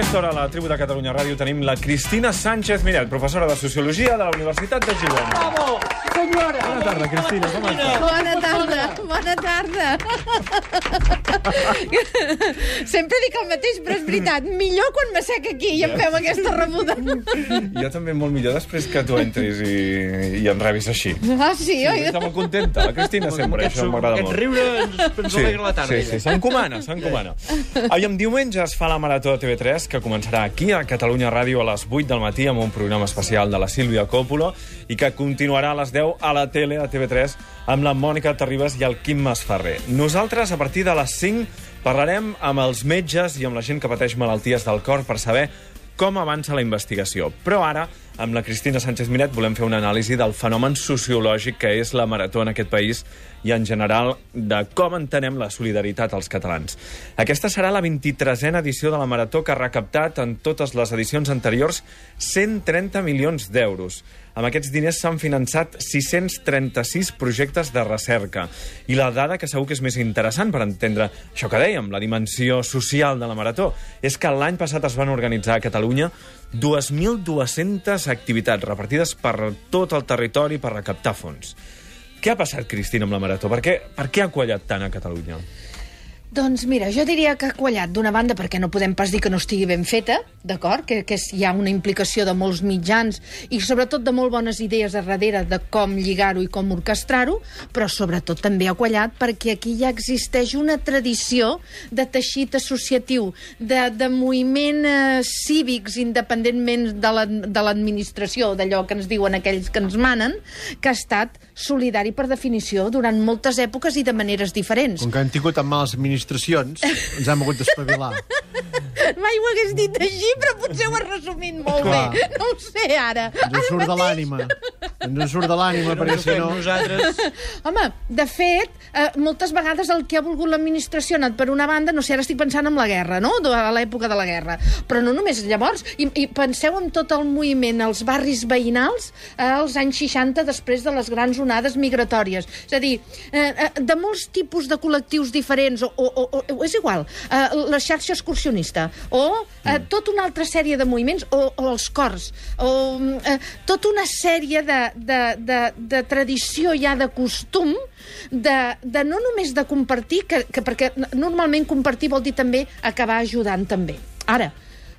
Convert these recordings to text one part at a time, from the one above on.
aquesta hora a la tribu de Catalunya Ràdio tenim la Cristina Sánchez Miret, professora de Sociologia de la Universitat de Girona. Bravo, senyora! Bona tarda, Cristina, com estàs? Bona bona tarda. Sempre dic el mateix, però és veritat. Millor quan m'assec aquí i em feu aquesta rebuda. Jo també molt millor després que tu entris i, i em rebis així. Ah, sí, oi? Està molt contenta, la Cristina sempre, això m'agrada Aquest molt. riure ens, ens alegra la tarda. Sí, sí, s'encomana, s'encomana. Aviam, diumenge es fa la Marató de TV3, que començarà aquí, a Catalunya Ràdio, a les 8 del matí, amb un programa especial de la Sílvia Coppola, i que continuarà a les 10 a la tele, a TV3, amb la Mònica Terribas i el Quim Masferrer. Nosaltres, a partir de les 5, parlarem amb els metges i amb la gent que pateix malalties del cor per saber com avança la investigació. Però ara, amb la Cristina Sánchez Miret, volem fer una anàlisi del fenomen sociològic que és la marató en aquest país i, en general, de com entenem la solidaritat als catalans. Aquesta serà la 23a edició de la marató que ha recaptat en totes les edicions anteriors 130 milions d'euros. Amb aquests diners s'han finançat 636 projectes de recerca. I la dada que segur que és més interessant per entendre això que dèiem, la dimensió social de la marató, és que l'any passat es van organitzar a Catalunya 2.200 activitats repartides per tot el territori per recaptar fons. Què ha passat, Cristina, amb la marató? Per què, per què ha quallat tant a Catalunya? Doncs mira, jo diria que ha quallat d'una banda perquè no podem pas dir que no estigui ben feta, d'acord? Que, que hi ha una implicació de molts mitjans i sobretot de molt bones idees a darrere de com lligar-ho i com orquestrar-ho, però sobretot també ha quallat perquè aquí ja existeix una tradició de teixit associatiu, de, de moviment eh, cívics independentment de la- l'administració, d'allò que ens diuen aquells que ens manen, que ha estat solidari per definició durant moltes èpoques i de maneres diferents. Com que hem tingut tan males administracions, ens hem hagut d'espavilar. Mai ho hagués dit així, però potser ho has resumit molt Clar. bé. No ho sé, ara. Ens en surt de l'ànima. Ens en surt de l'ànima, perquè si no... nosaltres... Home, de fet, eh, moltes vegades el que ha volgut l'administració ha anat per una banda, no sé, ara estic pensant en la guerra, no?, de a l'època de la guerra. Però no només llavors, i, i penseu en tot el moviment als barris veïnals eh, als anys 60, després de les grans onades migratòries. És a dir, eh, eh, de molts tipus de col·lectius diferents, o, o, o, o és igual, eh, la xarxa excursionista, o eh, tota una altra sèrie de moviments, o, o els cors, o eh, tota una sèrie de, de, de, de tradició ja de costum de, de no només de compartir, que, que perquè normalment compartir vol dir també acabar ajudant també. Ara,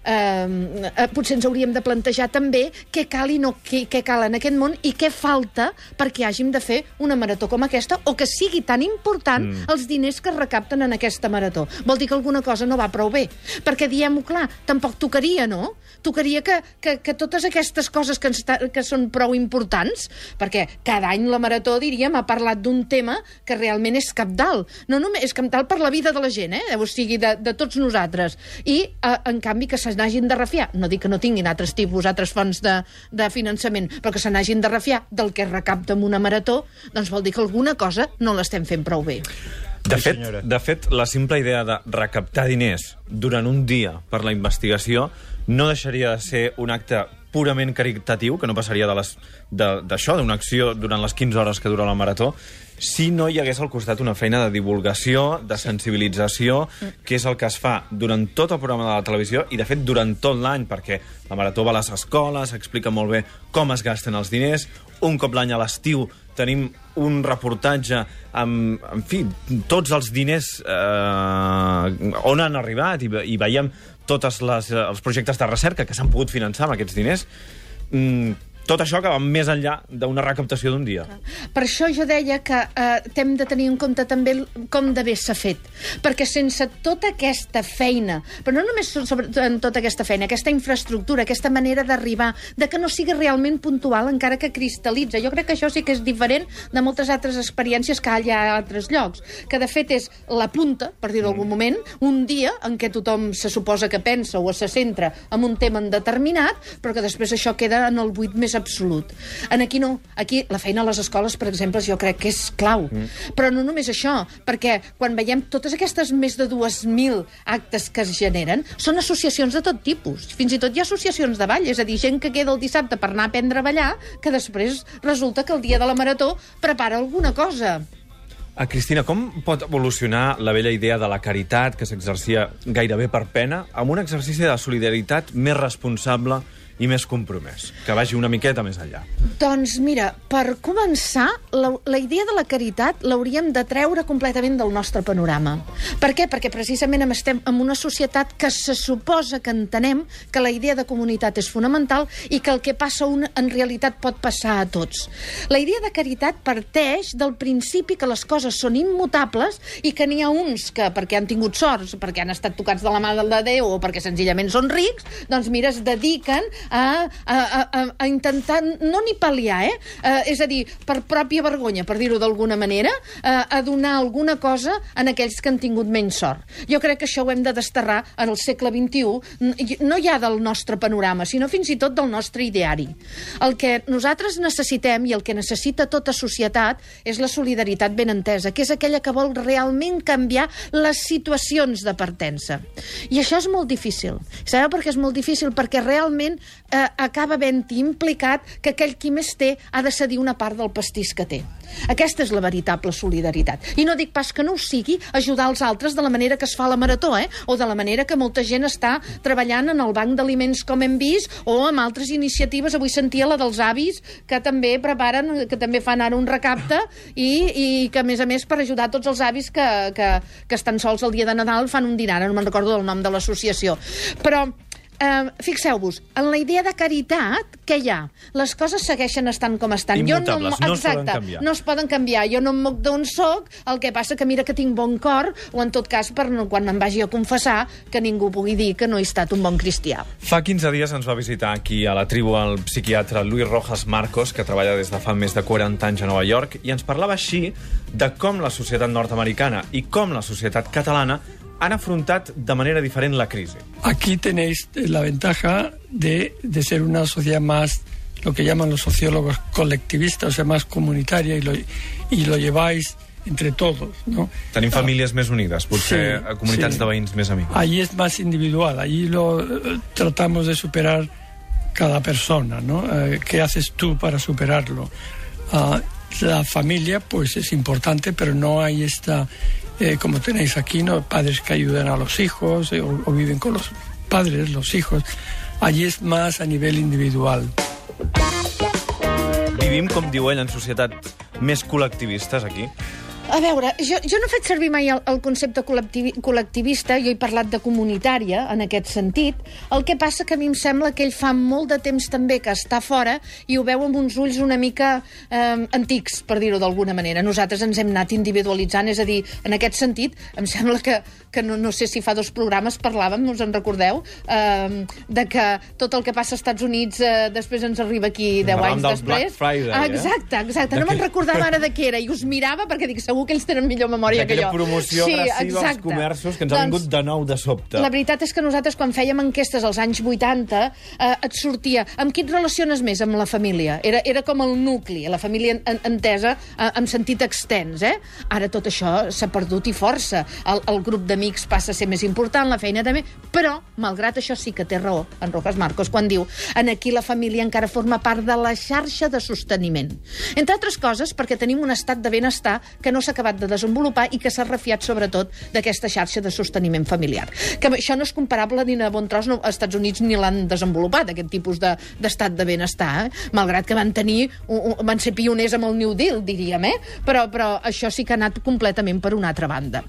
eh, eh, potser ens hauríem de plantejar també què cal i no què, què cal en aquest món i què falta perquè hàgim de fer una marató com aquesta o que sigui tan important mm. els diners que es recapten en aquesta marató. Vol dir que alguna cosa no va prou bé. Perquè, diem-ho clar, tampoc tocaria, no? Tocaria que, que, que totes aquestes coses que, ens, ta- que són prou importants, perquè cada any la marató, diríem, ha parlat d'un tema que realment és capdalt. No només és capdalt per la vida de la gent, eh? o sigui, de, de tots nosaltres. I, eh, en canvi, que se n'hagin de refiar, no dic que no tinguin altres tipus, altres fonts de, de finançament, però que se n'hagin de refiar del que recapta amb una marató, doncs vol dir que alguna cosa no l'estem fent prou bé. De fet, de fet, la simple idea de recaptar diners durant un dia per la investigació no deixaria de ser un acte purament caritatiu, que no passaria de les- de- d'això, d'una acció durant les 15 hores que dura la marató, si no hi hagués al costat una feina de divulgació, de sensibilització, que és el que es fa durant tot el programa de la televisió i, de fet, durant tot l'any, perquè la marató va a les escoles, explica molt bé com es gasten els diners, un cop l'any a l'estiu tenim un reportatge amb, en fi, tots els diners eh, on han arribat i, i veiem tots les, eh, els projectes de recerca que s'han pogut finançar amb aquests diners. Mm, tot això que va més enllà d'una recaptació d'un dia. Per això jo deia que eh, hem de tenir en compte també com d'haver s'ha fet. Perquè sense tota aquesta feina, però no només so- sobre, en tota aquesta feina, aquesta infraestructura, aquesta manera d'arribar, de que no sigui realment puntual, encara que cristal·litza. Jo crec que això sí que és diferent de moltes altres experiències que hi ha a altres llocs. Que, de fet, és la punta, per dir-ho d'algun moment, un dia en què tothom se suposa que pensa o se centra en un tema determinat, però que després això queda en el buit més absolut. En aquí no. Aquí la feina a les escoles, per exemple, jo crec que és clau. Mm. Però no només això, perquè quan veiem totes aquestes més de 2.000 actes que es generen, són associacions de tot tipus. Fins i tot hi ha associacions de ball, és a dir, gent que queda el dissabte per anar a aprendre a ballar, que després resulta que el dia de la marató prepara alguna cosa. A Cristina, com pot evolucionar la vella idea de la caritat que s'exercia gairebé per pena amb un exercici de solidaritat més responsable i més compromès, que vagi una miqueta més enllà? Doncs mira, per començar, la, la idea de la caritat l'hauríem de treure completament del nostre panorama. Per què? Perquè precisament estem en una societat que se suposa que entenem que la idea de comunitat és fonamental i que el que passa un en realitat pot passar a tots. La idea de caritat parteix del principi que les coses són immutables i que n'hi ha uns que, perquè han tingut sorts, perquè han estat tocats de la mà de Déu o perquè senzillament són rics, doncs mira, es dediquen a, a, a, a intentar, no ni pal·liar, eh? Uh, és a dir, per pròpia vergonya, per dir-ho d'alguna manera, uh, a donar alguna cosa en aquells que han tingut menys sort. Jo crec que això ho hem de desterrar en el segle XXI, no ja del nostre panorama, sinó fins i tot del nostre ideari. El que nosaltres necessitem i el que necessita tota societat és la solidaritat ben entesa, que és aquella que vol realment canviar les situacions de partença. I això és molt difícil. Sabeu per què és molt difícil? Perquè realment eh, acaba havent implicat que aquell qui més té ha de cedir una part del pastís que té. Aquesta és la veritable solidaritat. I no dic pas que no ho sigui ajudar els altres de la manera que es fa la marató, eh? o de la manera que molta gent està treballant en el banc d'aliments com hem vist, o amb altres iniciatives. Avui sentia la dels avis, que també preparen, que també fan ara un recapte, i, i que, a més a més, per ajudar tots els avis que, que, que estan sols el dia de Nadal, fan un dinar. No me'n recordo del nom de l'associació. Però Uh, Fixeu-vos, en la idea de caritat, què hi ha? Les coses segueixen estant com estan. Immutables, jo no es poden canviar. No es poden canviar. Jo no em moc d'on soc, el que passa que mira que tinc bon cor, o en tot cas, per no, quan me'n vagi a confessar, que ningú pugui dir que no he estat un bon cristià. Fa 15 dies ens va visitar aquí a la tribu el psiquiatre Luis Rojas Marcos, que treballa des de fa més de 40 anys a Nova York, i ens parlava així de com la societat nord-americana i com la societat catalana han afrontat de manera diferent la crisi. Aquí tenéis la ventaja de, de ser una sociedad más, lo que llaman los sociólogos colectivista, o sea, más comunitaria y lo, y lo lleváis entre todos, ¿no? Tenim famílies més unides, potser Sí, comunitats sí. de veïns més amics. Allí es más individual, allí lo eh, tratamos de superar cada persona, ¿no? Eh, ¿Qué haces tú para superarlo? Ah, la familia, pues es importante, pero no hay esta, eh, como tenéis aquí, ¿no? Padres que ayudan a los hijos eh, o, o viven con los padres, los hijos. Allí es más a nivel individual. Vivim, com diu ell, en societats més col·lectivistes aquí. A veure, jo, jo no he fet servir mai el, el concepte col·lectivi, col·lectivista, jo he parlat de comunitària, en aquest sentit. El que passa que a mi em sembla que ell fa molt de temps també que està fora i ho veu amb uns ulls una mica eh, antics, per dir-ho d'alguna manera. Nosaltres ens hem anat individualitzant, és a dir, en aquest sentit, em sembla que, que no, no sé si fa dos programes parlàvem, us en recordeu, eh, de que tot el que passa als Estats Units eh, després ens arriba aquí 10 Parlàvem anys del després. Black Friday, ah, exacte, exacte. No me'n recordava ara de què era i us mirava perquè dic, segur que ells tenen millor memòria que jo. D'aquella promoció sí, agressiva als comerços que ens ha vingut de nou de sobte. La veritat és que nosaltres, quan fèiem enquestes als anys 80, eh, et sortia amb qui et relaciones més amb la família. Era, era com el nucli, la família en, entesa eh, en sentit extens. Eh? Ara tot això s'ha perdut i força. El, el grup d'amics passa a ser més important, la feina també, però, malgrat això, sí que té raó en Rojas Marcos quan diu en aquí la família encara forma part de la xarxa de sosteniment. Entre altres coses, perquè tenim un estat de benestar que no s'ha acabat de desenvolupar i que s'ha refiat sobretot d'aquesta xarxa de sosteniment familiar. Que això no és comparable ni de bon tros, no, als Estats Units ni l'han desenvolupat, aquest tipus de- d'estat de, de benestar, eh? malgrat que van tenir, un, un, van ser pioners amb el New Deal, diríem, eh? però, però això sí que ha anat completament per una altra banda.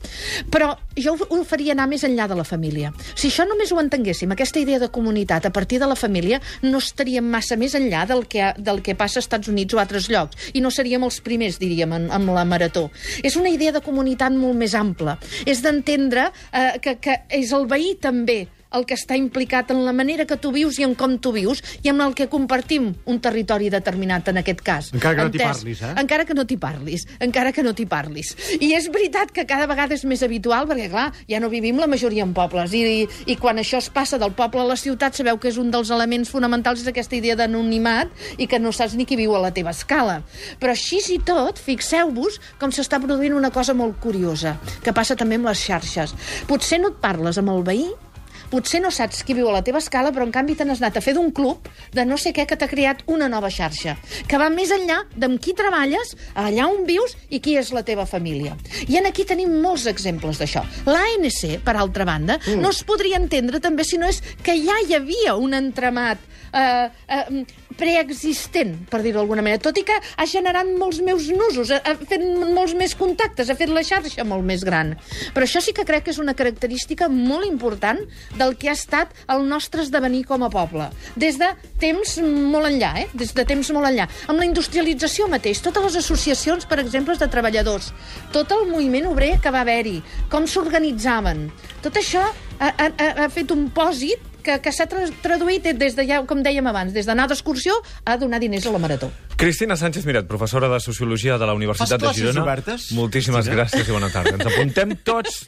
Però jo ho, ho faria anar més enllà de la família. Si això només ho entenguéssim, aquesta idea de comunitat a partir de la família, no estaríem massa més enllà del que, del que passa als Estats Units o a altres llocs, i no seríem els primers, diríem, en, amb la marató. És una idea de comunitat molt més ampla. És d'entendre eh, que, que és el veí també el que està implicat en la manera que tu vius i en com tu vius i amb el que compartim un territori determinat en aquest cas. Encara que no t'hi parlis, eh? Encara que no t'hi parlis. Encara que no t'hi parlis. I és veritat que cada vegada és més habitual, perquè, clar, ja no vivim la majoria en pobles. I, i quan això es passa del poble a la ciutat, sabeu que és un dels elements fonamentals és aquesta idea d'anonimat i que no saps ni qui viu a la teva escala. Però així i tot, fixeu-vos com s'està produint una cosa molt curiosa, que passa també amb les xarxes. Potser no et parles amb el veí, potser no saps qui viu a la teva escala, però en canvi te n'has anat a fer d'un club de no sé què que t'ha creat una nova xarxa, que va més enllà d'amb qui treballes, allà on vius i qui és la teva família. I en aquí tenim molts exemples d'això. L'ANC, per altra banda, mm. no es podria entendre també si no és que ja hi havia un entramat eh, eh, preexistent, per dir-ho d'alguna manera, tot i que ha generat molts meus nusos, ha, ha fet molts més contactes, ha fet la xarxa molt més gran. Però això sí que crec que és una característica molt important del que ha estat el nostre esdevenir com a poble. Des de temps molt enllà, eh? Des de temps molt enllà. Amb la industrialització mateix, totes les associacions, per exemple, de treballadors, tot el moviment obrer que va haver-hi, com s'organitzaven, tot això ha, ha, ha fet un pòsit que, que s'ha tra traduït des de, ja, com dèiem abans, des d'anar d'excursió a donar diners a la Marató. Cristina Sánchez Miret, professora de Sociologia de la Universitat de Girona. obertes? Moltíssimes Cristina? gràcies i bona tarda. Ens apuntem tots